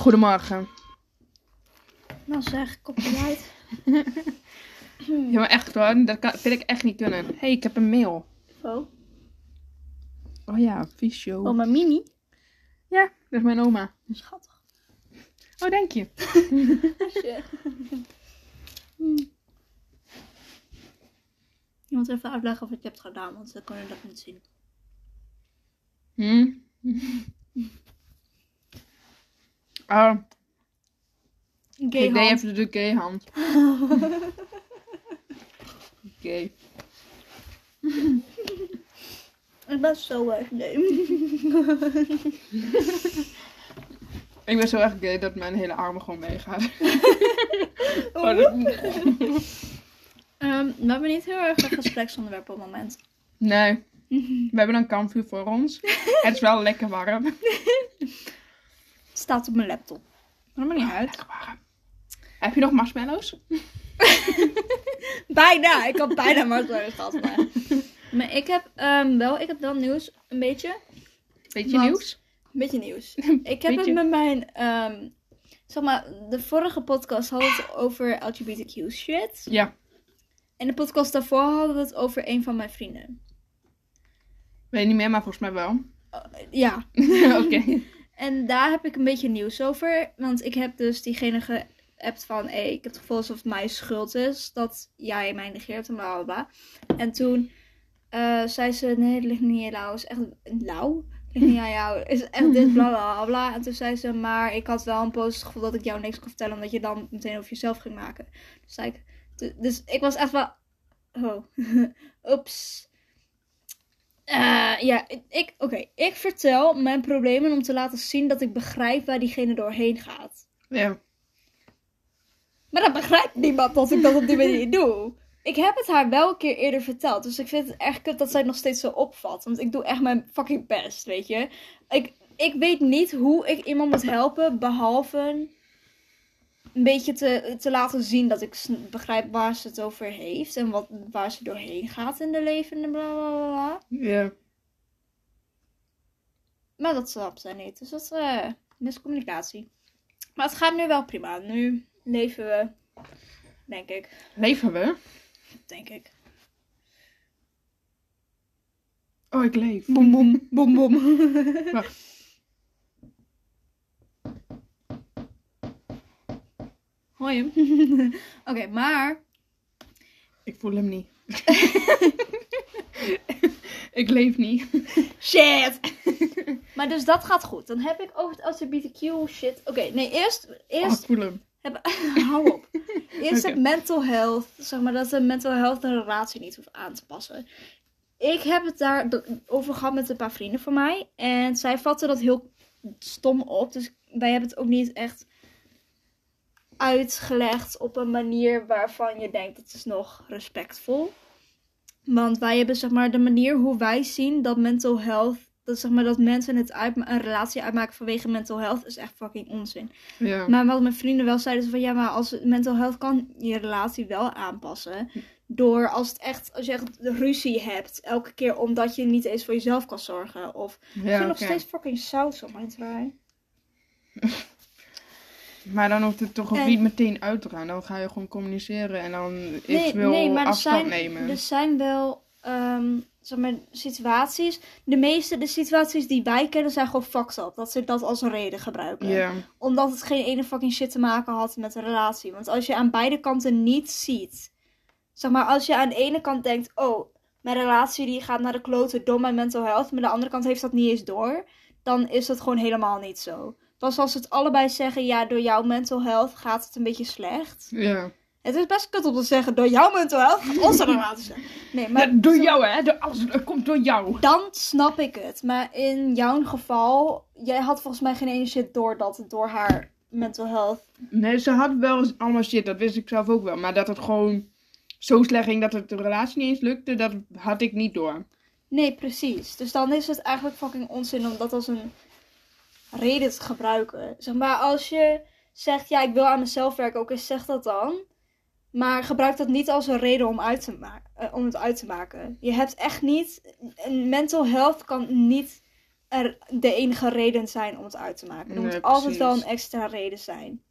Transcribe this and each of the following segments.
Goedemorgen. Nou zeg, copyright. Ja, maar echt hoor, dat kan, vind ik echt niet kunnen. Hé, hey, ik heb een mail. Oh, Oh ja, Visio. oh mijn mini. Ja, dat is mijn oma. Schattig. Oh, dank je. Je moet even uitleggen wat je hebt gedaan, want dan kan je dat niet zien. Hm? Oh, Gay ik deed even de gay hand. Oké. Ik ben zo erg gay. Ik ben zo erg gay dat mijn hele armen gewoon meegaan. Oh, dat- Ehm, we hebben niet heel erg een gespreksonderwerp op het moment. Nee, we hebben een kampvuur voor ons. Het is wel lekker warm. Staat op mijn laptop. Maar dat maakt niet uit. Lekker warm. Heb je nog marshmallows? Bijna, ik had bijna marshmallows gehad. Maar, maar ik heb ehm, wel, ik heb wel nieuws, een beetje. Beetje Want- nieuws? Een beetje nieuws. Ik heb Beetje. het met mijn, ehm, zeg maar, de vorige podcast had het over LGBTQ shit. Ja. En de podcast daarvoor hadden we het over een van mijn vrienden. Weet niet meer, maar volgens mij wel. Ja, Oké. En daar heb ik een beetje nieuws over. Want ik heb dus diegene geappt van, hey, ik heb het gevoel alsof het mijn schuld is dat jij mij negeert en bla bla bla. En toen eh, zei ze, nee, het ligt niet aan het is echt lauw. Ligt niet aan jou, is echt dit, bla bla bla. En toen zei ze, maar ik had wel een positief gevoel dat ik jou niks kon vertellen, omdat je dan meteen over jezelf ging maken. Dus, zei ik, dus ik was echt wel, oh, oeps. Eh, ja, ik, oké, ik vertel mijn problemen om te laten zien dat ik begrijp waar diegene doorheen gaat. Ja. Maar dat begrijpt niemand als ik dat op die manier doe. Ik heb het haar wel een keer eerder verteld. Dus ik vind het echt kut dat zij het nog steeds zo opvat. Want ik doe echt mijn fucking best, weet je. Ik, ik weet niet hoe ik iemand moet helpen. Behalve een beetje te, te laten zien dat ik begrijp waar ze het over heeft. En wat, waar ze doorheen gaat in de leven en bla bla bla. Ja. Maar dat snapt zij niet. Dus dat is eh, miscommunicatie. Maar het gaat nu wel prima. Nu leven we, denk ik. Leven we? Denk ik. Oh, ik leef. Boom, boom, boom, boom. Wacht. Hoor je hem? Oké, maar... Ik voel hem niet. ik leef niet. Shit! maar dus dat gaat goed. Dan heb ik over het LGBTQ shit... Oké, nee, eerst... Oh, ik eerst voel hem. heb... Hou op. Eerst het mental health. Zeg maar dat de mental health de relatie niet hoeft aan te passen. Ik heb het daar over gehad met een paar vrienden van mij. En zij vatten dat heel stom op. Dus wij hebben het ook niet echt uitgelegd op een manier waarvan je denkt het is nog respectvol. Want wij hebben zeg maar de manier hoe wij zien dat mental health, dat zeg maar dat mensen het uit, een relatie uitmaken vanwege mental health is echt fucking onzin. Ja. Maar wat mijn vrienden wel zeiden is van ja, maar als mental health kan je relatie wel aanpassen. Door als het echt, als je echt ruzie hebt, elke keer omdat je niet eens voor jezelf kan zorgen. Of ik ja vind nog steeds fucking saus op mijn trui. Maar dan hoeft het toch ook En- niet meteen uit te gaan. Dan ga je gewoon communiceren en dan eventueel nee, maar er afstand zijn, nemen. er zijn wel ehm, zeg maar, situaties. De meeste de situaties die wij kennen zijn gewoon fucked up. Dat ze dat als reden gebruiken. Ja. Omdat het geen ene fucking shit te maken had met een relatie. Want als je aan beide kanten niet ziet. Zeg maar, als je aan de ene kant denkt: oh, mijn relatie die gaat naar de kloten door mijn mental health. Maar aan de andere kant heeft dat niet eens door. Dan is dat gewoon helemaal niet zo. Pas als het allebei zeggen: ja, door jouw mental health gaat het een beetje slecht. Ja. Het is best kut om te zeggen: door jouw mental health gaat onze relatie slecht. Nee, maar. Ja, door jou hè. Door, alles het komt door jou. Dan snap ik het. Maar in jouw geval, jij had volgens mij geen ene shit door dat het door haar mental health. Nee, ze had wel allemaal shit. Dat wist ik zelf ook wel. Maar dat het gewoon zo slecht ging dat het de relatie niet eens lukte, dat had ik niet door. Nee, precies. Dus dan is het eigenlijk fucking onzin om dat als een reden te gebruiken. Zeg maar, als je zegt, ja, ik wil aan mezelf werken, oké, zeg dat dan. Maar gebruik dat niet als een reden om, uit te eh, om het uit te maken. Je hebt echt niet. Een mental health kan niet er de enige reden zijn om het uit te maken. Er Nee, moet altijd wel een extra reden zijn.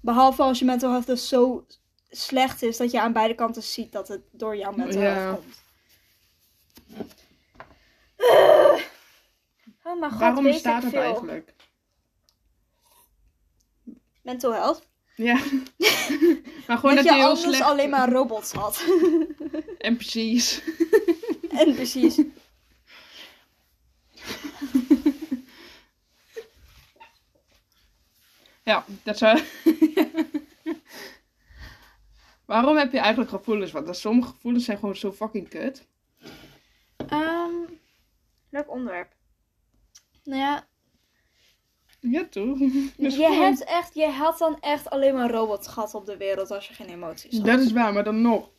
Behalve als je mental health dus zo slecht is dat je aan beide kanten ziet dat het door jouw mental Ja. health komt. Oh god, Waarom bestaat het veel. eigenlijk? Mental health? Ja. maar gewoon dat, je je heel slecht... alleen maar robots had. En precies. en precies. Ja, dat zou... Waarom heb je eigenlijk gevoelens? Want sommige gevoelens zijn gewoon zo fucking kut. Ehm, leuk onderwerp. Nou ja, Ja, toch? Je, gewoon- hebt echt, je had dan echt alleen maar robots gehad op de wereld als je geen emoties had. Dat is waar, maar dan nog.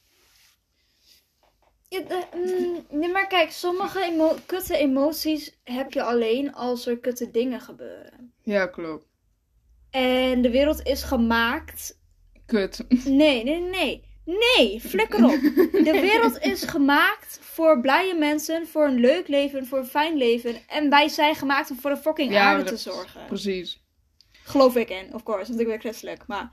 Ja, de- mm, nee, maar kijk, sommige emo kutte emoties heb je alleen als er kutte dingen gebeuren. Ja, klopt. En de wereld is gemaakt. Kut. Nee, nee, nee. Nee, flikker op. De wereld is gemaakt voor blije mensen, voor een leuk leven, voor een fijn leven. En wij zijn gemaakt om voor de fucking Ja, aarde te zorgen. Precies. Geloof ik in, of course, want ik ben christelijk. Maar.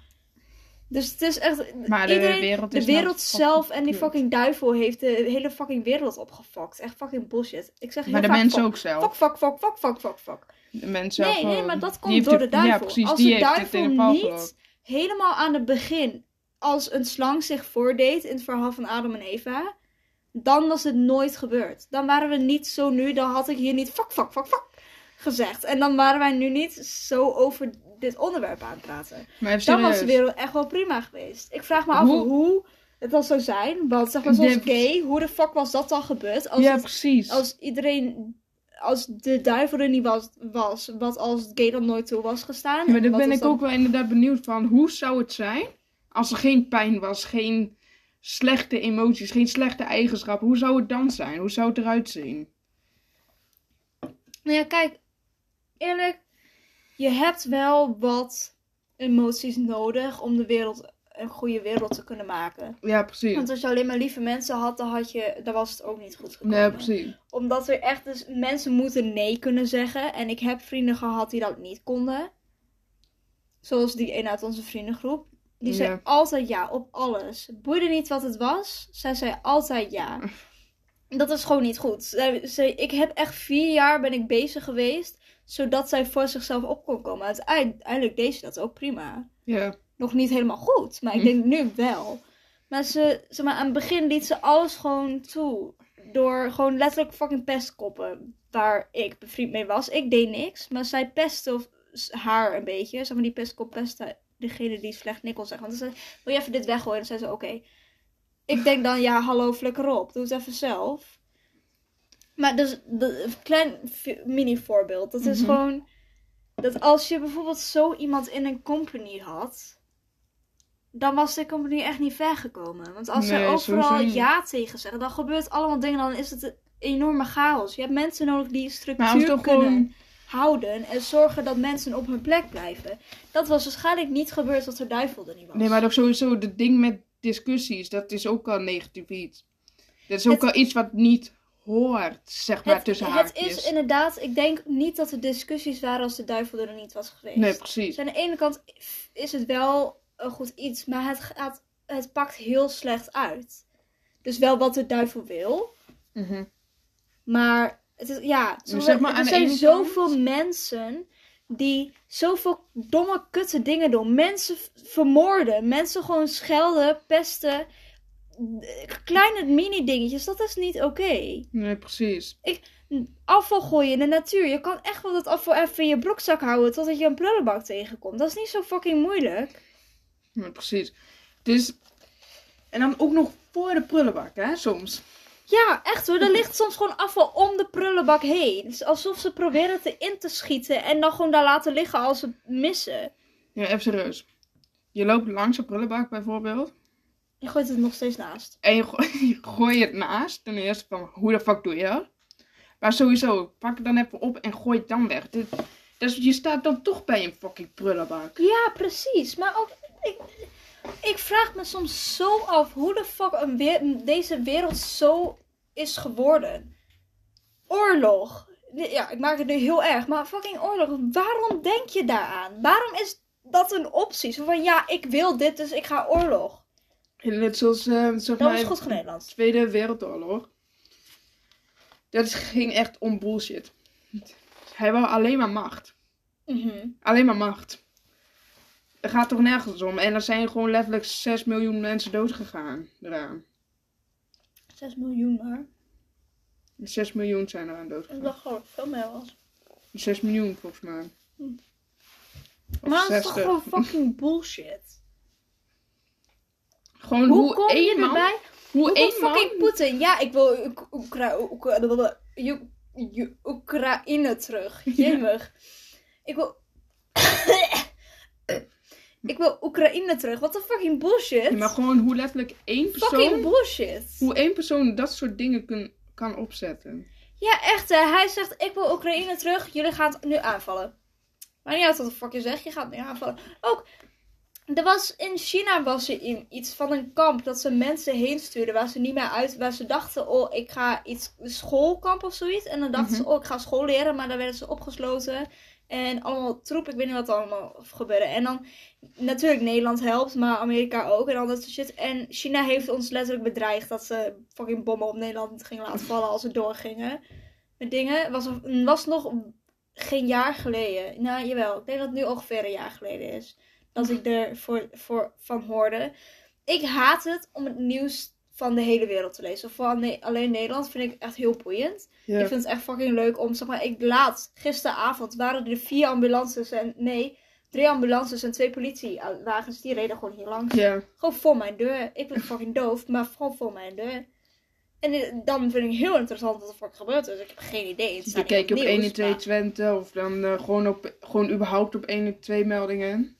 Dus het is echt. Maar de iedereen, wereld de is nou wereld zelf en die fucking duivel heeft de hele fucking wereld opgefokt. Echt fucking bullshit. Ik zeg heel Maar de mensen ook zelf. Fuck, fuck, fuck, fuck, fuck, fuck, fuck. De mensen Nee, zelf nee, gewoon. maar dat komt door de Ja, duivel. precies. Als die de duivel niet helemaal aan het begin als een slang zich voordeed in het verhaal van Adam en Eva, dan was het nooit gebeurd. Dan waren we niet zo nu, dan had ik hier niet fuck, fuck, fuck, fuck gezegd. En dan waren wij nu niet zo over dit onderwerp aan het praten. Maar Dan was de wereld echt wel prima geweest. Ik vraag me af Hoe- hoe, het dan zou zijn. Want zeg maar zoals Ja, gay, hoe de fuck was dat dan gebeurd? Als, Ja, het- precies. als iedereen, als de duivel er niet was, was wat als gay dan nooit toe was gestaan? Ja, maar daar ben ik dan- ook wel inderdaad benieuwd van. Hoe zou het zijn als er geen pijn was, geen slechte emoties, geen slechte eigenschappen? Hoe zou het dan zijn? Hoe zou het eruit zien? Nou ja, kijk, eerlijk, je hebt wel wat emoties nodig om de wereld een goede wereld te kunnen maken. Ja, precies. Want als je alleen maar lieve mensen had, dan, had je, dan was het ook niet goed gekomen. Nee, precies. Omdat er echt dus mensen moeten nee kunnen zeggen. En ik heb vrienden gehad die dat niet konden. Zoals die een uit onze vriendengroep. Die zei Ja. altijd ja op alles. Boeide niet wat het was. Zij zei altijd ja. Dat is gewoon niet goed. Zij, ik heb echt vier jaar ben ik bezig geweest. Zodat zij voor zichzelf op kon komen. Uiteindelijk uiteindelijk deed ze dat ook prima. Ja. Nog niet helemaal goed. Maar ik denk nu wel. Maar, ze, zeg maar aan het begin liet ze alles gewoon toe. Door gewoon letterlijk fucking pestkoppen. Waar ik bevriend mee was. Ik deed niks. Maar zij pestte of, haar een beetje. Zeg maar die pestkop pestte degene die slecht nikkel zegt. Want dan zei wil je even dit weggooien? Dan zei ze, oké. Ik denk dan, ja, hallo, flikker op. Doe het even zelf. Maar dus, een klein mini voorbeeld. Dat is Mhm. gewoon, dat als je bijvoorbeeld zo iemand in een company had, dan was de company echt niet ver gekomen. Want als ze overal ja tegen zeggen, dan gebeurt allemaal dingen, dan is het een enorme chaos. Je hebt mensen nodig die Maar structuur als kunnen gewoon... houden en zorgen dat mensen op hun plek blijven. Dat was waarschijnlijk niet gebeurd als de duivel er niet was. Nee, maar ook sowieso, het ding met discussies, dat is ook al negatief iets. Dat is ook Het- al iets wat niet hoort, zeg maar, het, tussen het haakjes. is inderdaad, ik denk niet dat er discussies waren als de duivel er niet was geweest. Nee, precies. Dus aan de ene kant is het wel een goed iets, maar het, gaat, het pakt heel slecht uit. Dus wel wat de duivel wil, Mhm. maar het is, ja, zo- zeg maar, er zijn zoveel mensen die zoveel domme, kutte dingen doen. Mensen vermoorden, mensen gewoon schelden, pesten. Kleine mini-dingetjes, dat is niet oké. Nee, precies. Afval gooien in de natuur. Je kan echt wel dat afval even in je broekzak houden totdat je een prullenbak tegenkomt. Dat is niet zo fucking moeilijk. Ja, precies. Dus... En dan ook nog voor de prullenbak, hè, soms. Ja, echt hoor. Er ligt soms gewoon afval om de prullenbak heen. Is alsof ze proberen het erin te schieten en dan gewoon daar laten liggen als ze missen. Ja, even serieus. Je loopt langs een prullenbak bijvoorbeeld. Je gooit het nog steeds naast. En je, go- je gooi het naast. Ten eerste van, hoe de fuck doe je dat? Maar sowieso, pak het dan even op en gooi het dan weg. Dit, dus je staat dan toch bij een fucking prullenbak. Ja, precies. Maar ook, ik, ik vraag me soms zo af hoe de fuck een weer, deze wereld zo is geworden. Oorlog. Ja, ik maak het nu heel erg. Maar fucking oorlog, waarom denk je daaraan? Waarom is dat een optie? Zo van, ja, ik wil dit, dus ik ga oorlog. Net zoals, zeg Dat maar, is goed voor Nederland. Tweede Wereldoorlog. Dat ging echt om bullshit. Hij wou alleen maar macht. Mhm. Alleen maar macht. Er gaat toch nergens om. En er zijn gewoon letterlijk 6 miljoen mensen doodgegaan eraan. 6 miljoen maar. 6 miljoen zijn eraan Ik doodgegaan. dacht gewoon dat het veel meer was. 6 miljoen volgens mij. Of Maar dat is toch 60. gewoon fucking bullshit. Gewoon Hoe hoe, kom je man... erbij? Hoe Hoe fucking Poetin? Ja, ik wil Oek- Oekra Oekra- Oek- Oek- Oekraïne terug. Jemig. Ik wil... ik wil Oekraïne terug. Wat een fucking bullshit. Ja, maar gewoon hoe letterlijk één Fucking persoon... bullshit. Hoe één persoon dat soort dingen kun, kan opzetten. Ja, echt hè. Hij zegt, ik wil Oekraïne terug. Jullie gaan het nu aanvallen. Maar niet uit wat de fuck je zegt. Je gaat het nu aanvallen. Ook, er was in China was er in iets van een kamp dat ze mensen heen stuurden waar ze niet meer uit, waar ze dachten, oh, ik ga iets, schoolkamp of zoiets. En dan dachten ze, oh, ik ga school leren, maar dan werden ze opgesloten. En allemaal troep, ik weet niet wat er allemaal gebeurde. En dan, natuurlijk, Nederland helpt, maar Amerika ook en al dat soort shit. En China heeft ons letterlijk bedreigd dat ze fucking bommen op Nederland gingen laten vallen als ze doorgingen. Met dingen, was, was nog geen jaar geleden. Nou, jawel, ik denk dat het nu ongeveer een jaar geleden is. Dat ik er voor, voor, van hoorde. Ik haat het om het nieuws van de hele wereld te lezen. Ne- alleen Nederland vind ik echt heel boeiend. Ik vind het echt fucking leuk om, zeg maar, ik laat, gisteravond waren er vier ambulances en, nee, drie ambulances en twee politiewagens. Die reden gewoon hier langs. Gewoon voor mijn deur. Ik ben fucking doof, maar gewoon voor mijn deur. En eh, dan vind ik heel interessant wat er fucking gebeurt. Dus ik heb geen idee. Het je op het 1 en nieuws, 2 maar- Twente of dan eh, gewoon, op, gewoon überhaupt op 1 en 2 meldingen.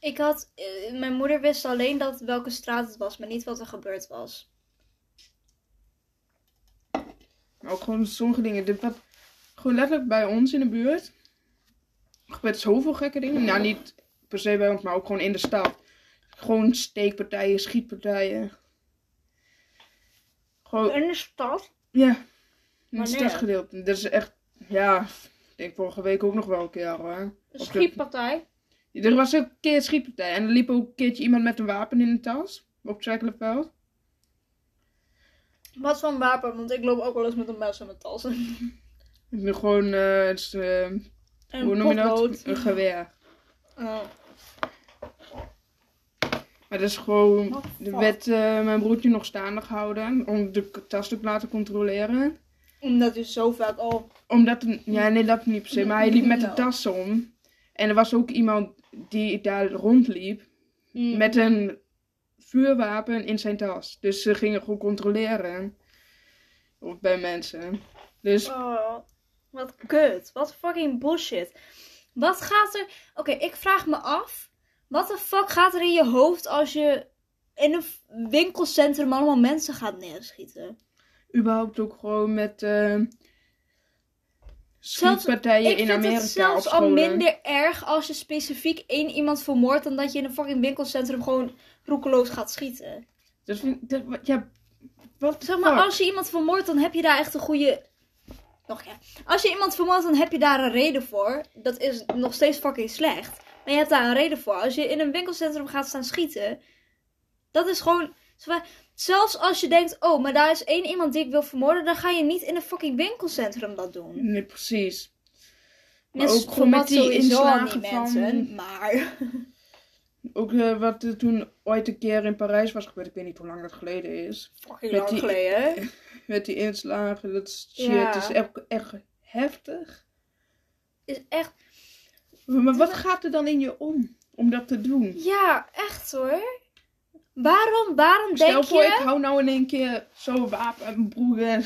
Ik had, eh, mijn moeder wist alleen dat welke straat het was, maar niet wat er gebeurd was. Maar ook gewoon sommige dingen. Dit wat, gewoon letterlijk bij ons in de buurt. Er gebeurt zoveel gekke dingen. Nou, niet per se bij ons, maar ook gewoon in de stad. Gewoon steekpartijen, schietpartijen. Gewoon, In de stad? ja. In het stadsgedeelte. Dat is echt, ja, ik denk vorige week ook nog wel een keer hoor. Een schietpartij? Er was ook een keer een schietpartij. En er liep ook een keertje iemand met een wapen in de tas. Op het Zwekkelenveld. Wat voor een wapen? Want ik loop ook wel eens met een mes in mijn tas. Gewoon, eh, het is, En hoe noem je dat? Een geweer. Oh. Maar dat is gewoon, de wet eh, mijn broertje nog staande gehouden. Om de tas te laten controleren. Omdat je zo vaak al... Omdat, ja nee dat niet per se. Maar hij liep met de tas om. En er was ook iemand die daar rondliep. Mm. Met een vuurwapen in zijn tas. Dus ze gingen gewoon controleren. Ook bij mensen. Dus Oh, wat kut. Wat fucking bullshit. Wat gaat er... Oké, ik vraag me af. Wat de fuck gaat er in je hoofd als je in een winkelcentrum allemaal mensen gaat neerschieten? überhaupt ook gewoon met eh Zelfs- schietpartijen ik in vind Amerika het zelfs al minder erg als je specifiek één iemand vermoordt... dan dat je in een fucking winkelcentrum gewoon roekeloos gaat schieten. Dus dat- ja, wat Zeg maar, fuck? als je iemand vermoordt, dan heb je daar echt een goede. Nog ja. Als je iemand vermoordt, dan heb je daar een reden voor. Dat is nog steeds fucking slecht. Maar je hebt daar een reden voor. Als je in een winkelcentrum gaat staan schieten, dat is gewoon. Zelfs als je denkt, oh, maar daar is één iemand die ik wil vermoorden, dan ga je niet in een fucking winkelcentrum dat doen. Nee, precies. Maar Mensen ook gewoon met die inslagen van- mensen, maar. Ook eh, wat er toen ooit een keer in Parijs was gebeurd, ik weet niet hoe lang dat geleden is. Fucking Met lang die- geleden, hè? Met die inslagen, dat shit, Ja. is echt, echt heftig. Is echt. Maar wat gaat er dan in je om, om dat te doen? Ja, echt hoor. Waarom, waarom Stel denk voor, je... ik hou nou in één keer zo'n wapen mijn en...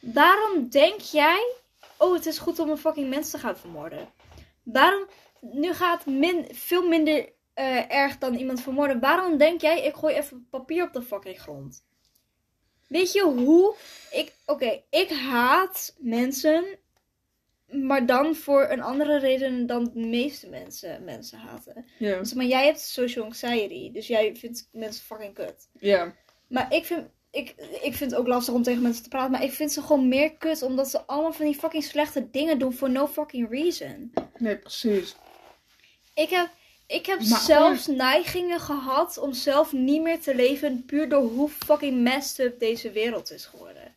Waarom denk jij, oh het is goed om een fucking mens te gaan vermoorden? Waarom, nu gaat min, veel minder eh, erg dan iemand vermoorden. Waarom denk jij, ik gooi even papier op de fucking grond? Weet je hoe, ik, oké, ik haat mensen, maar dan voor een andere reden dan de meeste mensen mensen haten. Dus, maar jij hebt social anxiety, dus jij vindt mensen fucking kut. ja. Maar ik vind, ik, ik vind het ook lastig om tegen mensen te praten. Maar ik vind ze gewoon meer kut. Omdat ze allemaal van die fucking slechte dingen doen voor no fucking reason. Nee, precies. Ik heb, ik heb Maar zelfs neigingen gehad om zelf niet meer te leven. Puur door hoe fucking messed up deze wereld is geworden.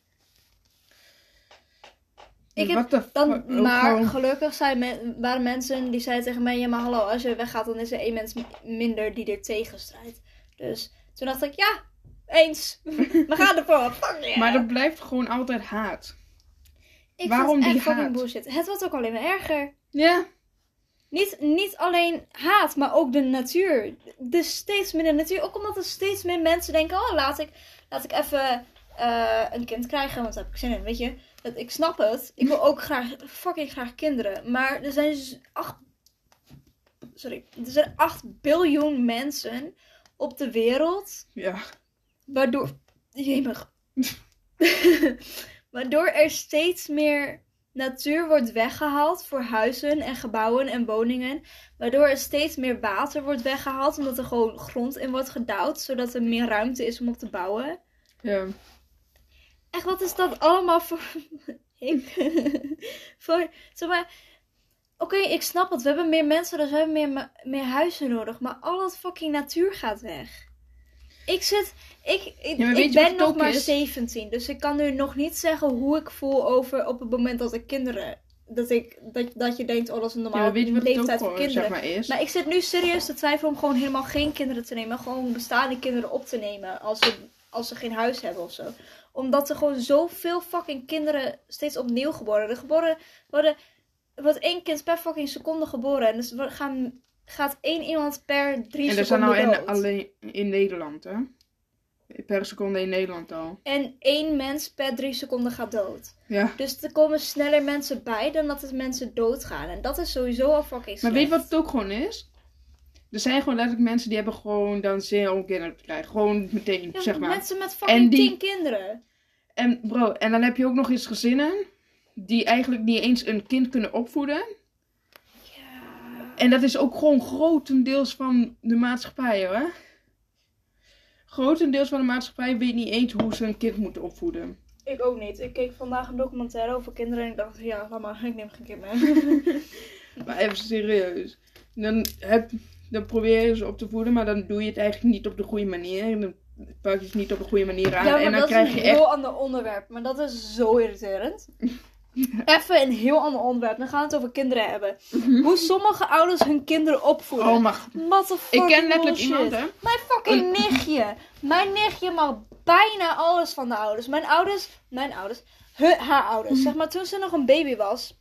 Ik heb Dan, maar gewoon- gelukkig zijn me- waren mensen die zeiden tegen mij: Ja, maar hallo, als je weggaat, dan is er één mens minder die er tegen strijdt. Dus toen dacht ik: Ja, eens. We gaan ervoor. Fuck yeah. Maar er blijft gewoon altijd haat. ik waarom die haat? bullshit. Het wordt ook alleen maar erger. Ja. Niet, niet alleen haat, maar ook de natuur. Dus steeds de natuur. Ook omdat er steeds meer mensen denken: Oh, laat ik, laat ik even eh, een kind krijgen. Want daar heb ik zin in. Weet je, ik snap het. Ik wil ook graag, fucking graag kinderen. Maar er zijn dus 8. Sorry. Er zijn 8 biljoen mensen op de wereld. Ja. Waardoor. Jemig. waardoor er steeds meer natuur wordt weggehaald voor huizen en gebouwen en woningen. Waardoor er steeds meer water wordt weggehaald. Omdat er gewoon grond in wordt gedouwd. Zodat er meer ruimte is om op te bouwen. Ja. Echt, wat is dat allemaal voor. Ik. voor. Zeg maar. Oké, ik snap het. We hebben meer mensen, dus we hebben meer, meer huizen nodig. Maar al dat fucking natuur gaat weg. Ik zit. Ik, ik, Ja, ben nog maar is? 17. Dus ik kan nu nog niet zeggen hoe ik voel over op het moment dat ik kinderen. Dat, ik, dat, dat je denkt, oh, dat is een Ja, normale maar weet je wat het ook leeftijd voor kinderen. zeg maar, is? Maar ik zit nu serieus te twijfelen om gewoon helemaal geen kinderen te nemen. Gewoon bestaande kinderen op te nemen. Als ze, als ze geen huis hebben of zo. Omdat er gewoon zoveel fucking kinderen steeds opnieuw geboren worden. Geboren worden. Er wordt één kind per fucking seconde geboren. En dus we gaan, gaat één iemand per drie En dat zijn seconden nou alleen in Nederland, hè? Per seconde in Nederland al. En één mens per drie seconden gaat dood. Ja. Dus er komen sneller mensen bij dan dat er mensen doodgaan. En dat is sowieso al fucking Maar slecht. weet je wat het ook gewoon is? Er zijn gewoon letterlijk mensen die hebben gewoon dan zin om kinderen te krijgen. Gewoon meteen, Ja, zeg maar. Mensen met fucking die- tien kinderen. En bro, en dan heb je ook nog eens gezinnen die eigenlijk niet eens een kind kunnen opvoeden. Ja. En dat is ook gewoon grotendeels van de maatschappij hoor. Grotendeels van de maatschappij weet niet eens hoe ze een kind moeten opvoeden. Ik ook niet. Ik keek vandaag een documentaire over kinderen en ik dacht, ja, laat maar, ik neem geen kind meer. Maar even serieus. Dan, heb, dan probeer je ze op te voeden, maar dan doe je het eigenlijk niet op de goede manier. En dan pak je het niet op de goede manier aan. ja, maar en dan dat krijg is je een echt. heel ander onderwerp. Maar dat is zo irriterend. Even een heel ander onderwerp. Dan gaan we het over kinderen hebben. Hoe sommige ouders hun kinderen opvoeden. Oh, maar What ik ken letterlijk bullshit. iemand, hè? Mijn fucking nichtje. Mijn nichtje mag bijna alles van de ouders. Mijn ouders, mijn ouders, hun, haar ouders. Zeg maar, toen ze nog een baby was.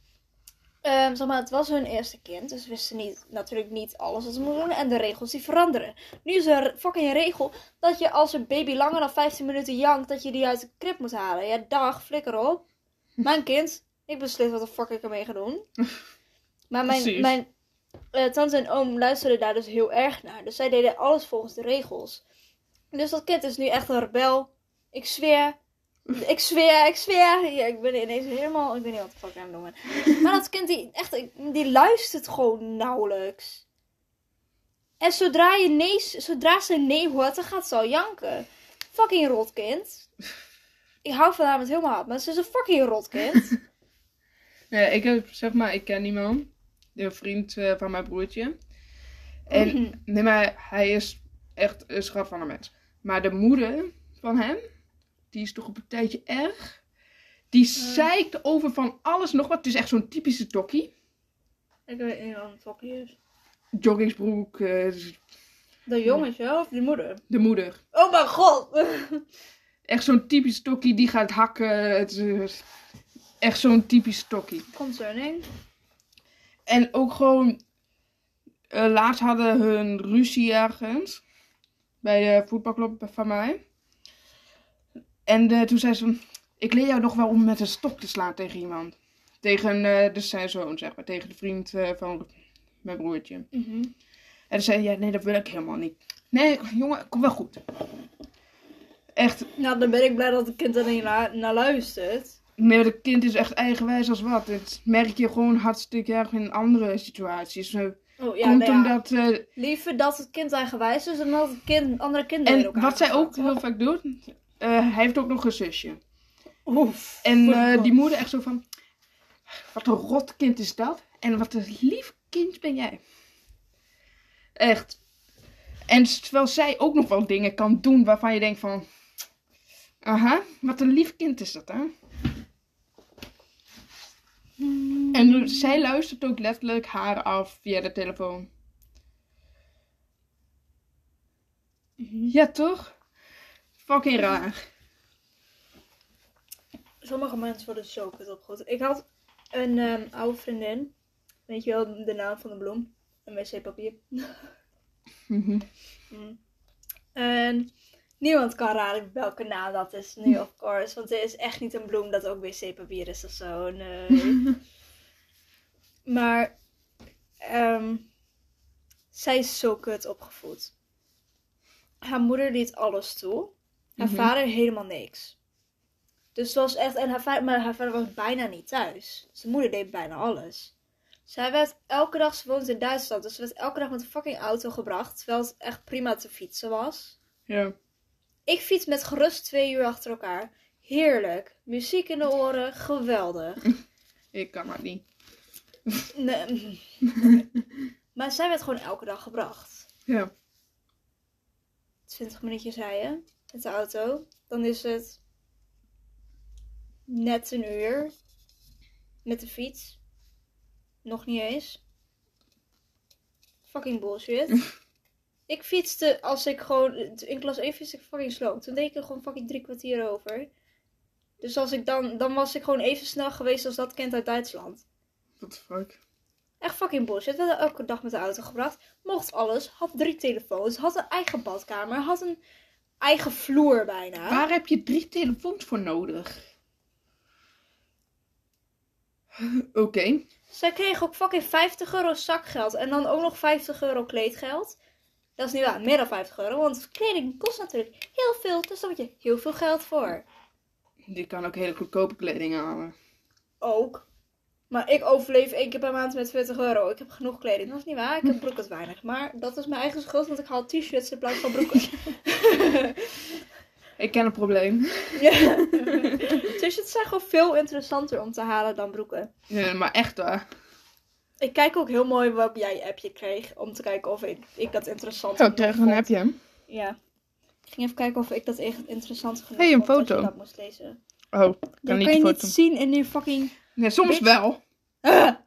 Ehm, zeg maar, het was hun eerste kind. Dus wisten niet, natuurlijk niet alles wat ze moesten doen. En de regels die veranderen. Nu is er een fucking regel dat je als een baby langer dan 15 minuten jankt, dat je die uit de krib moet halen. Ja, dag, flikker op. Mijn kind, ik beslis wat de fuck ik ermee ga doen. Maar mijn, Precies. mijn eh, tante en oom luisterden daar dus heel erg naar. Dus zij deden alles volgens de regels. Dus dat kind is nu echt een rebel. Ik zweer. Ik zweer, ik zweer. Ja, ik ben ineens helemaal... Ik weet niet wat de fuck ik aan het doen ben. Maar dat kind, die, echt, die luistert gewoon nauwelijks. En zodra, je nee, zodra ze nee hoort, dan gaat ze al janken. Fucking rotkind. Ik hou van haar met mijn hart, maar ze is een fucking rotkind. Ja, ik heb, zeg maar, ik ken iemand. Een vriend eh, van mijn broertje. En, Mhm. nee, maar hij is echt een schat van een mens. Maar de moeder van hem, die is toch op een tijdje erg. Die zeikt over van alles nog wat. Het is echt zo'n typische tokkie. Ik weet niet wat een tokkie is. Joggingsbroek, eh, De jongetje of die moeder? de moeder. Oh mijn god! Echt zo'n typische tokkie, die gaat hakken. Het is eh, echt zo'n typische tokkie. Concerning. En ook gewoon, eh, laatst hadden hun ruzie ergens. Bij de voetbalclub van mij. En eh, toen zei ze, ik leer jou nog wel om met een stok te slaan tegen iemand. Tegen dus zijn zoon, zeg maar. Tegen de vriend eh, van mijn broertje. Mhm. En toen zei ja, nee, dat wil ik helemaal niet. Nee, jongen, kom wel goed. Echt, Nou, dan ben ik blij dat het kind er niet naar, naar luistert. nee, dat kind is echt eigenwijs als wat. Dat merk je gewoon hartstikke erg in andere situaties. Oh ja, Komt nou ja. omdat... Liever dat het kind eigenwijs is dan dat het kind andere kinderen in En wat zij ook heel vaak doet, hij heeft ook nog een zusje. Oef. En eh, die moeder echt zo van... Wat een rot kind is dat. En wat een lief kind ben jij. Echt. En terwijl zij ook nog wel dingen kan doen waarvan je denkt van... Aha, wat een lief kind is dat, hè? En zij luistert ook letterlijk haar af via de telefoon. Ja, toch? Fucking raar. Sommige mensen worden zo kut opgevoed. Ik had een ehm, oude vriendin. Weet je wel, de naam van de bloem. Een wc-papier. Mm. En niemand kan raden welke naam dat is nu, of course. Want het is echt niet een bloem dat ook wc-papier is of zo. Nee. maar ehm, zij is zo kut opgevoed. Haar moeder liet alles toe. Haar Mhm. vader helemaal niks. Dus het was echt. En haar vader, maar haar vader was bijna niet thuis. Zijn moeder deed bijna alles. Zij werd elke dag, ze woont in Duitsland, dus ze werd elke dag met een fucking auto gebracht. Terwijl het echt prima te fietsen was. Ja. Ik fiets met gerust twee uur achter elkaar. Heerlijk. Muziek in de oren, geweldig. Ik kan dat niet. Nee. maar zij werd gewoon elke dag gebracht. Ja. 20 minuutjes rijden met de auto. Dan is het net een uur met de fiets. Nog niet eens. Fucking bullshit. ik fietste als ik gewoon. In klas 1 fietste ik fucking slow. Toen deed ik er gewoon fucking drie kwartier over. Dus als ik dan, dan was ik gewoon even snel geweest als dat kind uit Duitsland. What the fuck? Echt fucking bullshit. We werden elke dag met de auto gebracht. Mocht alles. Had drie telefoons. Had een eigen badkamer. Had een eigen vloer bijna. Waar heb je drie telefoons voor nodig? Oké. Zij kreeg ook fucking 50 euro zakgeld. En dan ook nog 50 euro kleedgeld. Dat is niet waar. Meer dan 50 euro. Want kleding kost natuurlijk heel veel. Dus daar moet je heel veel geld voor. Die kan ook hele goedkope kleding halen. Ook. Maar ik overleef één keer per maand met 40 euro. Ik heb genoeg kleding. Dat is niet waar. Ik heb broeken weinig. Maar dat is mijn eigen schuld. Want ik haal t-shirts in plaats van broeken. Ik ken een probleem. Ja. T-shirts zijn gewoon veel interessanter om te halen dan broeken. Ja, maar echt waar. Ik kijk ook heel mooi welk jij appje kreeg. Om te kijken of ik, ik dat interessant Zo, ik genoeg krijg een vond. appje. Ja. Ik ging even kijken of ik dat echt interessant genoeg Hey, een vond foto. dat moest lezen. Oh, ik kan niet je foto. niet zien in die fucking... Nee, soms Bitch. wel.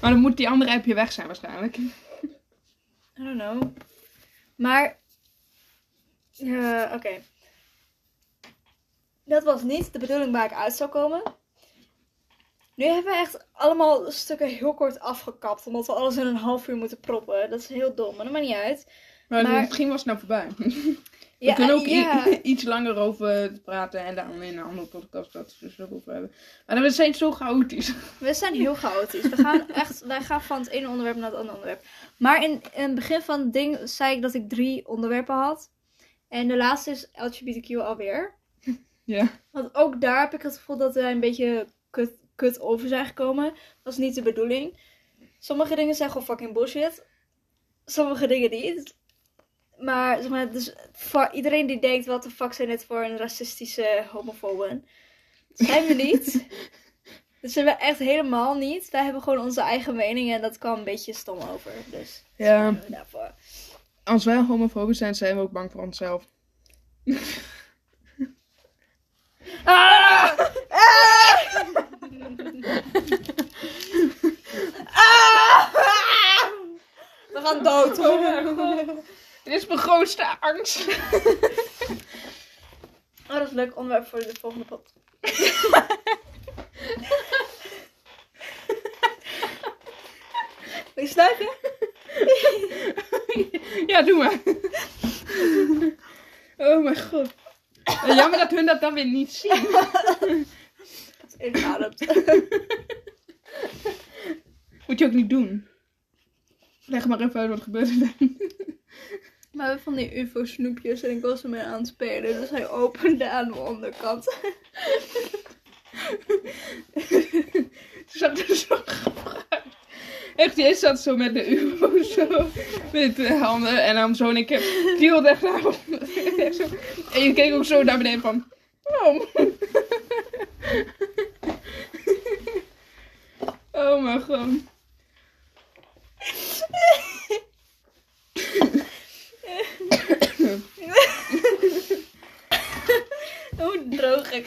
Maar dan moet die andere appje weg zijn waarschijnlijk. I don't know. Maar... eh, Oké. Dat was niet de bedoeling waar ik uit zou komen. Nu hebben we echt allemaal stukken heel kort afgekapt. Omdat we alles in een half uur moeten proppen. Dat is heel dom, maar dat maakt niet uit. Maar, Maar- misschien was het nou voorbij. We Ja, kunnen ook i- ja. iets langer over praten en dan in een andere podcast dat we het over hebben. Maar we zijn zo chaotisch. We zijn heel chaotisch. We gaan echt, wij gaan van het ene onderwerp naar het andere onderwerp. Maar in, in het begin van het ding zei ik dat ik drie onderwerpen had. En de laatste is LGBTQ alweer. Ja. Want ook daar heb ik het gevoel dat wij een beetje kut, kut over zijn gekomen. Dat is niet de bedoeling. Sommige dingen zijn gewoon fucking bullshit. Sommige dingen niet. Maar, zeg maar dus voor iedereen die denkt, wat de fuck zijn dit voor een racistische homofoben? Dat zijn we niet. Dat zijn we echt helemaal niet. Wij hebben gewoon onze eigen mening en dat kwam een beetje stom over. Dus Ja. we daarvoor. Als wij homofoben zijn, zijn we ook bang voor onszelf. Ah! We gaan dood. Dit is mijn grootste angst. Oh, dat is een leuk onderwerp voor de volgende pot. Wil je snuiven? ja, doe maar. Oh mijn god. En Jammer dat hun dat dan weer niet zien. Inademt. Moet je ook niet doen. Leg maar even uit wat gebeurt er dan. Maar we van die ufo-snoepjes en ik was ermee aan het spelen. Dus hij opende aan de onderkant. Zat er zo. Echt, jij zat zo met de UFO zo. Met de handen. En dan zo en ik heb viel echt naar. En je keek ook zo naar beneden van. Oh. Oh mijn god.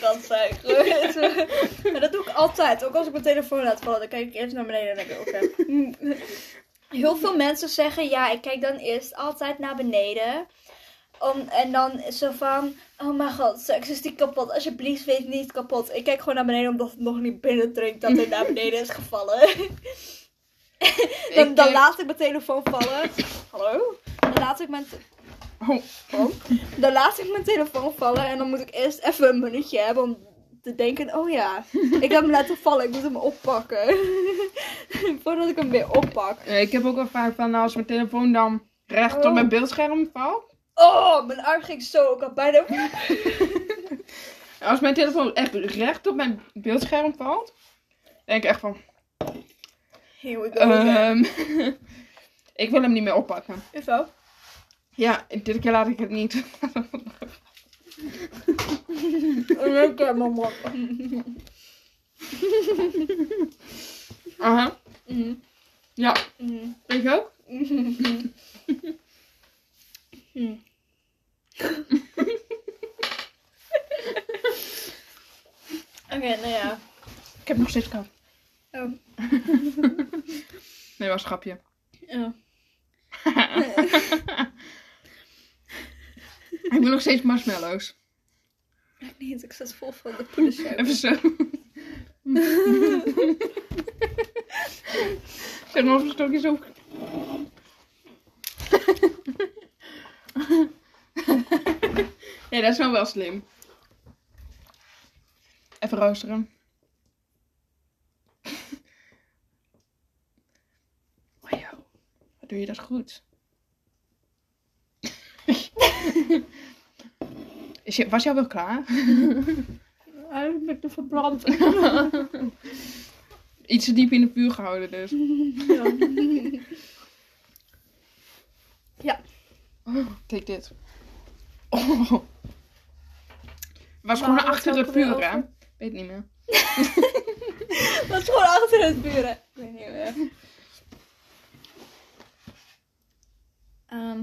Droog ik kan zijn. Maar dat doe ik altijd. Ook als ik mijn telefoon laat vallen, dan kijk ik eerst naar beneden en denk ik, oké. Heel veel mensen zeggen, ja, ik kijk dan eerst altijd naar beneden. Om, en dan zo van, oh mijn god, seks is die kapot. Alsjeblieft, wees niet kapot. Ik kijk gewoon naar beneden omdat het nog niet binnendringt dat het naar beneden is gevallen. dan, dan laat ik mijn telefoon vallen. Hallo? Dan laat ik mijn... Oh. Oh. Dan laat ik mijn telefoon vallen en dan moet ik eerst even een minuutje hebben om te denken, oh ja, ik heb hem laten vallen, ik moet hem oppakken. Voordat ik hem weer oppak. Ik heb ook wel vaak van nou, als mijn telefoon dan recht Oh. op mijn beeldscherm valt. Oh, mijn arm ging zo, ik had bijna... Als mijn telefoon echt recht op mijn beeldscherm valt. Denk ik echt van. Here we go ehm, ik wil hem niet meer oppakken. Is zo? Ja, dit keer laat ik het niet. Ik heb mijn mond. Aha. Mhm. Ja, weet je ook? Mhm. Oké, nou ja. Ik heb nog steeds kou. Oh. Nee, was een grapje. Oh. ik wil nog steeds marshmallows. Ik niet, ik zat vol van de poedersuiker. Even zo. zeg nog een stokje op. ja, dat is nou wel slim. Even roosteren. Wow, wat doe je dat goed? Is je, was jij wel klaar? Eigenlijk ben ik te verbrand. Iets te diep in het vuur gehouden dus. ja. ja. Oh, kijk dit. Oh. Was gewoon was achter het vuur, hè? Weet niet meer. Is gewoon achter het buren. Ik weet niet meer. Ehm.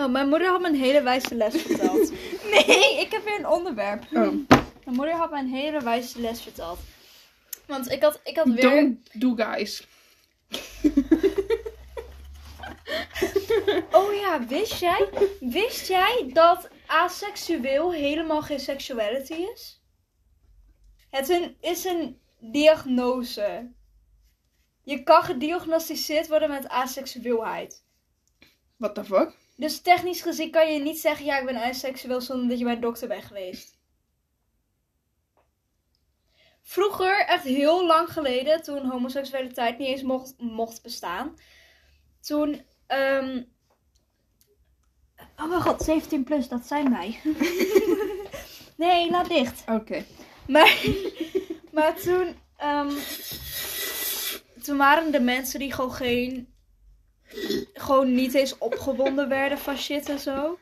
Oh, mijn moeder had me een hele wijze les verteld. Nee, ik heb weer een onderwerp. Oh. Mijn moeder had me een hele wijze les verteld. Want ik had, ik had weer... Don't do guys. Oh ja, wist jij? Wist jij dat aseksueel helemaal geen sexuality is? Het is een, is een diagnose. Je kan gediagnosticeerd worden met aseksueelheid. What the fuck? Dus technisch gezien kan je niet zeggen, ja, ik ben aseksueel zonder dat je bij een dokter bent geweest. Vroeger, echt heel lang geleden, toen homoseksualiteit niet eens mocht, mocht bestaan. Toen, ehm Oh mijn god, 17 plus, dat zijn wij. nee, laat dicht. Oké. Maar, maar toen, ehm, toen waren er mensen die gewoon geen, gewoon niet eens opgewonden werden van shit en zo.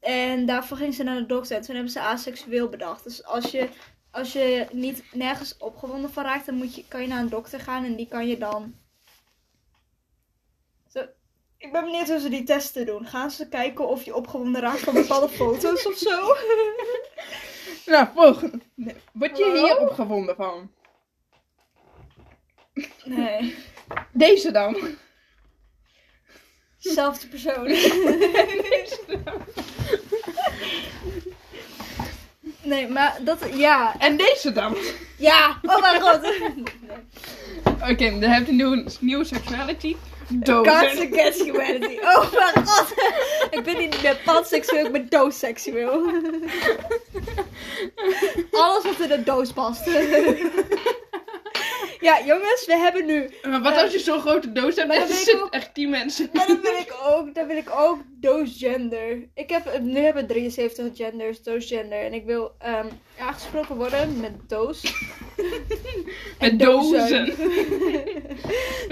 En daarvoor gingen ze naar de dokter en toen hebben ze aseksueel bedacht. Dus als je, als je niet nergens opgewonden van raakt, dan moet je, kan je naar een dokter gaan en die kan je dan... Zo, ik ben benieuwd hoe ze die testen doen. Gaan ze kijken of je opgewonden raakt van bepaalde foto's of zo? Nou, volgende. Nee, Word je Hallo? hier opgewonden van? Nee. Deze dan. Zelfde persoon. Nee, maar dat, ja. En deze dan. Ja, oh mijn god. Oké, dan heb je een nieuwe, sexuality. God's Dozen. against humanity. Oh mijn god. Ik ben niet meer panseksueel, ik ben doosseksueel. Alles wat in de doos past. Ja, jongens, we hebben nu. Maar wat Eh, als je zo'n grote doos hebt en zitten ook- echt 10 mensen? Maar dan wil ik ook, dan wil ik ook doosgender. Ik heb, nu hebben we 73 genders, doosgender. En ik wil ehm, aangesproken worden met doos. Met En dozen.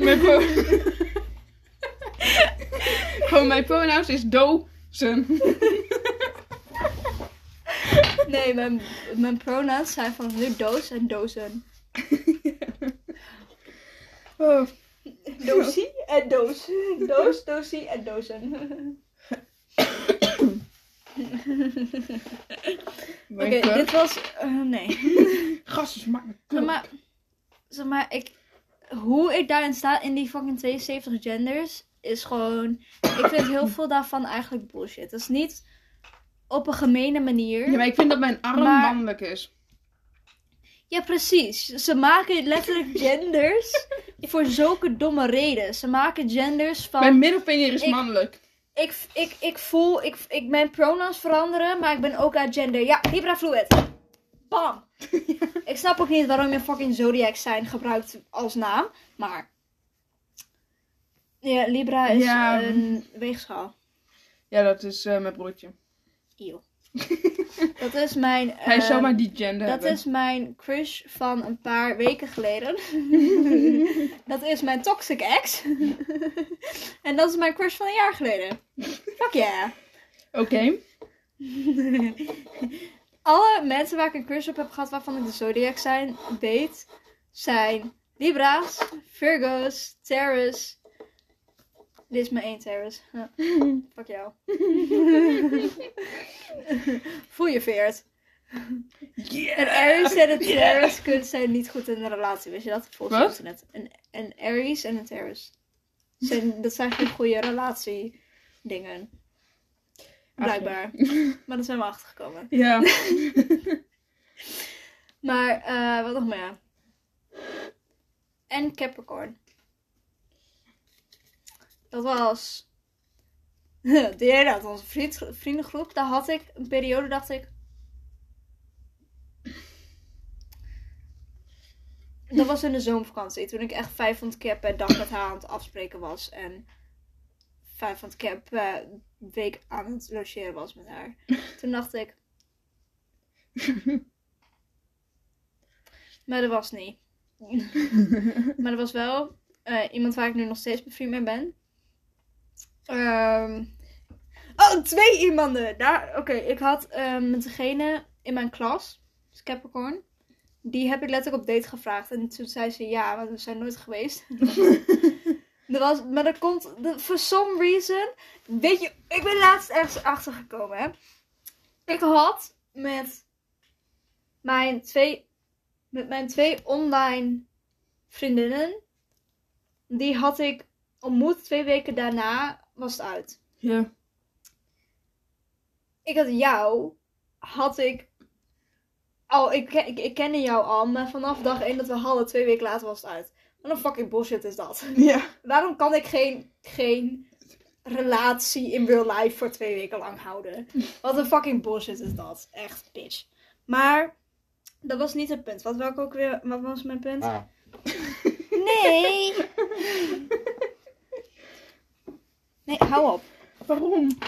Gewoon mijn pronouns is dozen. Nee, mijn, mijn pronouns zijn van nu doos en dozen. Oh. Doosie en doos. Doos, doosie en dozen. Oké, dit was... eh, nee. Gasten smaakt me Zeg maar, zeg maar, ik, hoe ik daarin sta in die fucking 72 genders is gewoon. Ik vind heel veel daarvan eigenlijk bullshit. Dat is niet op een gemene manier. Ja, maar ik vind dat mijn arm Maar- mannelijk is. Ja, precies. Ze maken letterlijk genders voor zulke domme reden. Ze maken genders van. Mijn middelvinger is Ik- mannelijk. Ik, ik, ik voel, ik, ik, mijn pronouns veranderen, maar ik ben ook uit gender. Ja, Libra fluid. Bam. Ik snap ook niet waarom je fucking zodiac zijn gebruikt als naam, maar... Ja, Libra is Ja. een weegschaal. Ja, dat is eh, mijn broertje. Eeuw. Dat is mijn... Hij ehm, zou maar die gender Dat hebben. is mijn crush van een paar weken geleden. dat is mijn toxic ex. en dat is mijn crush van een jaar geleden. Fuck yeah. Oké. Alle mensen waar ik een crush op heb gehad waarvan ik de zodiac zijn weet, zijn Libra's, Virgo's, Taurus. Dit is mijn één Taurus. Ja. Fuck jou. Voel je veert. Een Yeah. Aries en een kunnen zijn niet goed in een relatie. Weet je dat? Volgens het internet. Een, een Aries en een Taurus. Zijn, dat zijn geen goede relatie dingen. Blijkbaar. Maar daar zijn we achter gekomen. Ja. Maar eh, wat nog meer? En Capricorn. Dat was. De hele uit onze vriend, vriendengroep. Daar had ik een periode, dacht ik. Dat was in de zomervakantie. Toen ik echt 500 keer per dag met haar aan het afspreken was. En 500 keer per week aan het logeren was met haar. Toen dacht ik. Maar dat was niet. maar er was wel eh, iemand waar ik nu nog steeds bevriend mee ben. Ehm, oh, twee iemanden! Daar- Oké, ik had ehm, met degene in mijn klas, dus Capricorn. Die heb ik letterlijk op date gevraagd. En toen zei ze ja, want we zijn nooit geweest. er was, maar er komt, de, for some reason, weet je, ik ben laatst ergens achtergekomen, hè. Ik had met mijn twee, met mijn twee online vriendinnen, die had ik ontmoet twee weken daarna, was het uit. Ja. Ik had jou, had ik al, ik, ken- ik, ik kende jou al, maar vanaf dag 1 dat we hadden, twee weken later was het uit. Wat een fucking bullshit is dat? Ja. Waarom kan ik geen, geen relatie in real life voor twee weken lang houden? Wat een fucking bullshit is dat. Echt, bitch. Maar, dat was niet het punt. Wat, welke ook weer, wat was mijn punt? Ah. Nee! Nee, hou op. Waarom?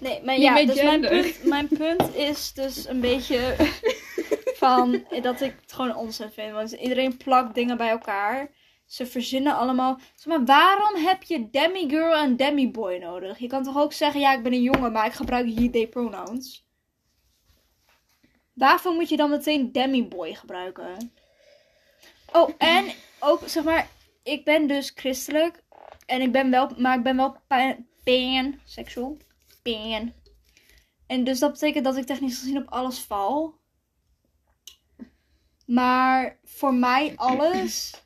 Nee, maar Niet ja, dus mijn punt, mijn punt is dus een beetje van dat ik het gewoon onzin vind. Want iedereen plakt dingen bij elkaar. Ze verzinnen allemaal. Zeg maar, waarom heb je demigirl en demiboy nodig? Je kan toch ook zeggen, ja, ik ben een jongen, maar ik gebruik hier they pronouns. Waarvoor moet je dan meteen demiboy gebruiken? Oh, en ook, zeg maar, ik ben dus christelijk. En ik ben wel, maar ik ben wel pa- panseksual. Pan. En dus dat betekent dat ik technisch gezien op alles val. Maar voor mij alles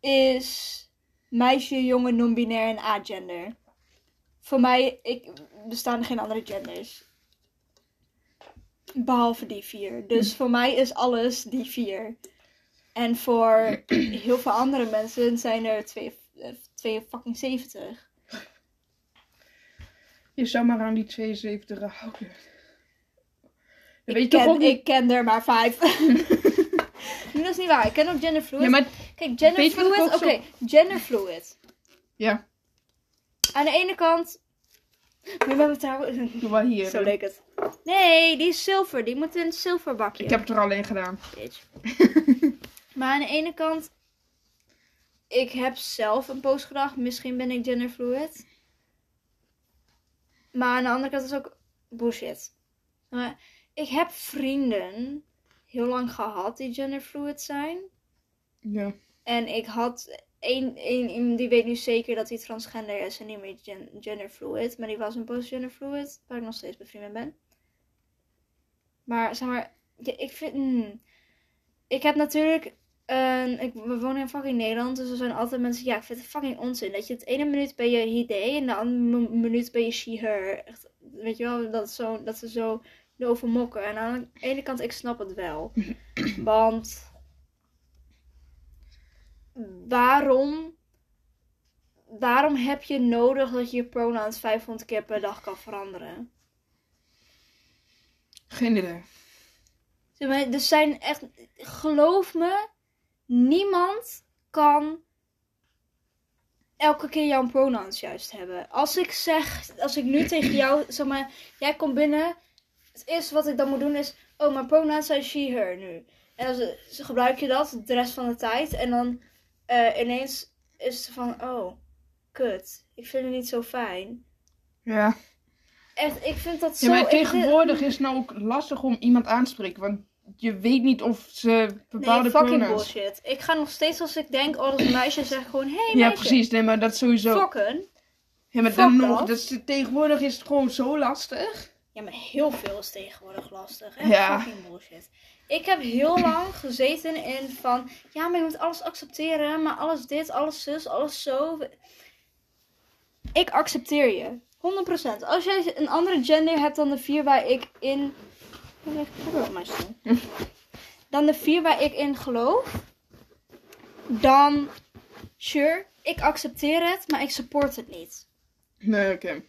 is meisje, jongen, non-binair en agender. Voor mij ik, bestaan er geen andere genders. Behalve die vier. Dus voor mij is alles die vier. En voor heel veel andere mensen zijn er twee, eh, twee fucking 70. Je zou maar aan die 72 houden. Ik weet je toch ken, ik ken er maar vijf. Nee, dat is niet waar. Ik ken ook genderfluid. Ja, maar Kijk, genderfluid. Oké, ook zo- genderfluid. ja, Aan de ene kant. Maar we hebben trouwens. doe wel hier. Zo leek het. Nee, die is zilver. Die moet in het zilverbakje. Ik heb het er alleen gedaan. Bitch. maar aan de ene kant. Ik heb zelf een post gedacht. Misschien ben ik genderfluid. Maar aan de andere kant is ook bullshit. Maar ik heb vrienden heel lang gehad die genderfluid zijn. Ja. En ik had één, één die weet nu zeker dat hij transgender is en niet meer gen, genderfluid. Maar die was een post-genderfluid, waar ik nog steeds bevriend mee ben. Maar zeg maar, ja, ik vind. hmm. ik heb natuurlijk. Ik, we wonen in fucking Nederland, dus er zijn altijd mensen. Ja, ik vind het fucking onzin. Dat je het ene minuut ben je he, they en de andere minuut ben je she, her. Echt, weet je wel, dat, zo, dat ze zo erover mokken. En aan de ene kant, ik snap het wel. Want waarom, waarom heb je nodig dat je je pronouns 500 keer per dag kan veranderen? Geen idee. Er zijn echt, geloof me, niemand kan elke keer jouw pronouns juist hebben. Als ik zeg, als ik nu tegen jou, zeg maar, jij komt binnen, het eerste wat ik dan moet doen is, oh, mijn pronouns zijn she, her nu. En dan gebruik je dat de rest van de tijd en dan eh, ineens is het van, oh, kut, ik vind het niet zo fijn. Ja. Echt, ik vind dat zo... ja, maar ik tegenwoordig is het nou ook lastig om iemand aan te spreken. Want je weet niet of ze bepaalde Nee, fucking pronouns... bullshit. Ik ga nog steeds als ik denk, oh, dat is een meisje, zeg gewoon, hey meisje. Ja, precies. Nee, maar dat is sowieso... Fokken. Ja, maar fuck dan nog, dat is, tegenwoordig is het gewoon zo lastig. Ja, maar heel veel is tegenwoordig lastig. Echt Ja. fucking bullshit. Ik heb heel lang gezeten in van, ja, maar je moet alles accepteren, maar alles dit, alles zus, alles zo. Ik accepteer je. 100%. Als jij een andere gender hebt dan de vier waar ik in. Ik heb op mijn stoel. Dan de vier waar ik in geloof. Dan, sure, ik accepteer het, maar ik support het niet. Nee, oké.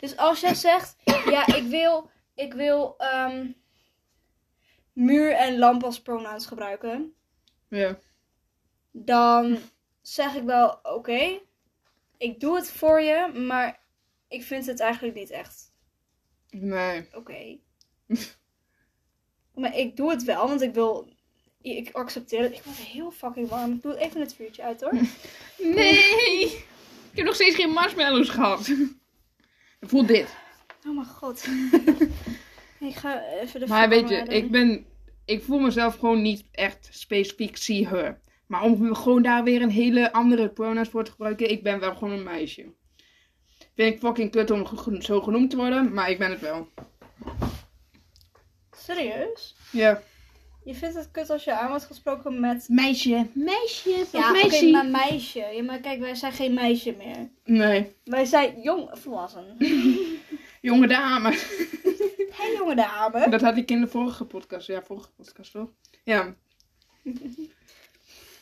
Dus als jij zegt, ja, ik wil, ik wil ehm, muur en lamp als pronouns gebruiken, Ja. dan zeg ik wel, oké, ik doe het voor je, maar ik vind het eigenlijk niet echt Nee. oké. maar ik doe het wel, want ik wil, ik accepteer het. Ik word heel fucking warm. Ik doe even het vuurtje uit hoor. Nee! Ik heb nog steeds geen marshmallows gehad. Voel dit. Oh mijn god. ik ga even de Maar weet je, ik ben... Ik voel mezelf gewoon niet echt specifiek see her. Maar om gewoon daar weer een hele andere pronouns voor te gebruiken, ik ben wel gewoon een meisje. Vind ik fucking kut om zo genoemd te worden, maar ik ben het wel. Serieus? Ja. Je vindt het kut als je aan wordt gesproken met Meisje, meisje, Ja, oké, maar meisje. Ja, maar kijk, wij zijn geen meisje meer. Nee, Wij zijn jong volwassen. jonge dame. Hé, jonge dame. Dat had ik in de vorige podcast. Ja, vorige podcast toch? Ja.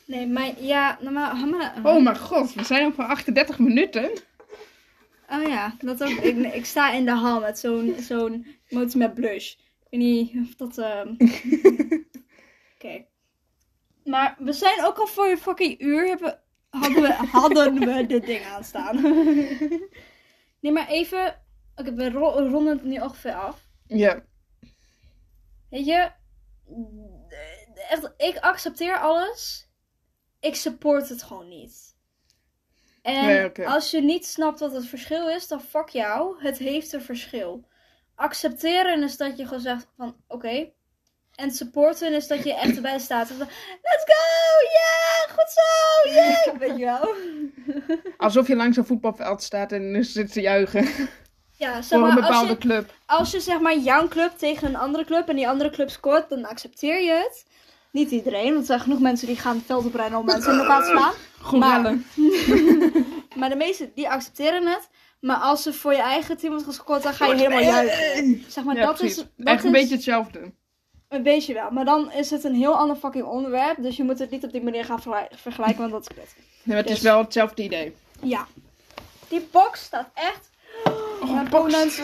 Nee, maar ja, normaal. Hamma. Oh mijn god, we zijn voor 38 minuten. Oh ja, dat ook. Ik, ik sta in de hal met zo'n zo'n motor met blush. Weet niet of dat. ehm Oké. Maar we zijn ook al voor een fucking uur. Hebben, hadden, we, hadden we dit ding aanstaan. nee, maar even. Oké, we ro- ronden het nu ongeveer af. Ja. Weet je, echt, ik accepteer alles. Ik support het gewoon niet. En Nee, als je niet snapt wat het verschil is, dan fuck jou. Het heeft een verschil. Accepteren is dat je gewoon zegt van oké. En supporten is dat je echt erbij staat. Van, Let's go! Ja, goed zo! Yeah! Weet je wel? Alsof je langs een voetbalveld staat en zit te juichen. Ja, zeg Voor een maar, als bepaalde je, club. als je zeg maar jouw club tegen een andere club en die andere club scoort, dan accepteer je het. Niet iedereen, want er zijn genoeg mensen die gaan het veld oprennen om mensen in de plaats te slaan. Gorellen. Maar de meesten die accepteren het. Maar als er voor je eigen team wordt gescoord, dan ga je helemaal juichen. Zeg maar, Ja, dat precies. is, dat Echt een is beetje hetzelfde. een beetje wel. Maar dan is het een heel ander fucking onderwerp. Dus je moet het niet op die manier gaan vergelijken, want dat is kut. Nee, maar het is Dus- wel hetzelfde idee. Ja. Die box staat echt... Oh, mijn box.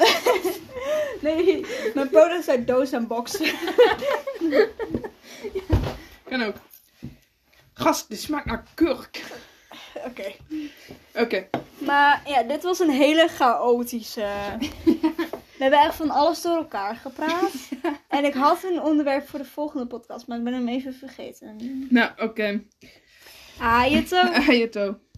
nee, mijn pronouns zijn doos en box. Kan ook. Gast, dit smaakt naar kurk. Oké. Oké. Maar ja, dit was een hele chaotische. We hebben echt van alles door elkaar gepraat. En ik had een onderwerp voor de volgende podcast, maar ik ben hem even vergeten. Nou, oké. Je toch? Ayato.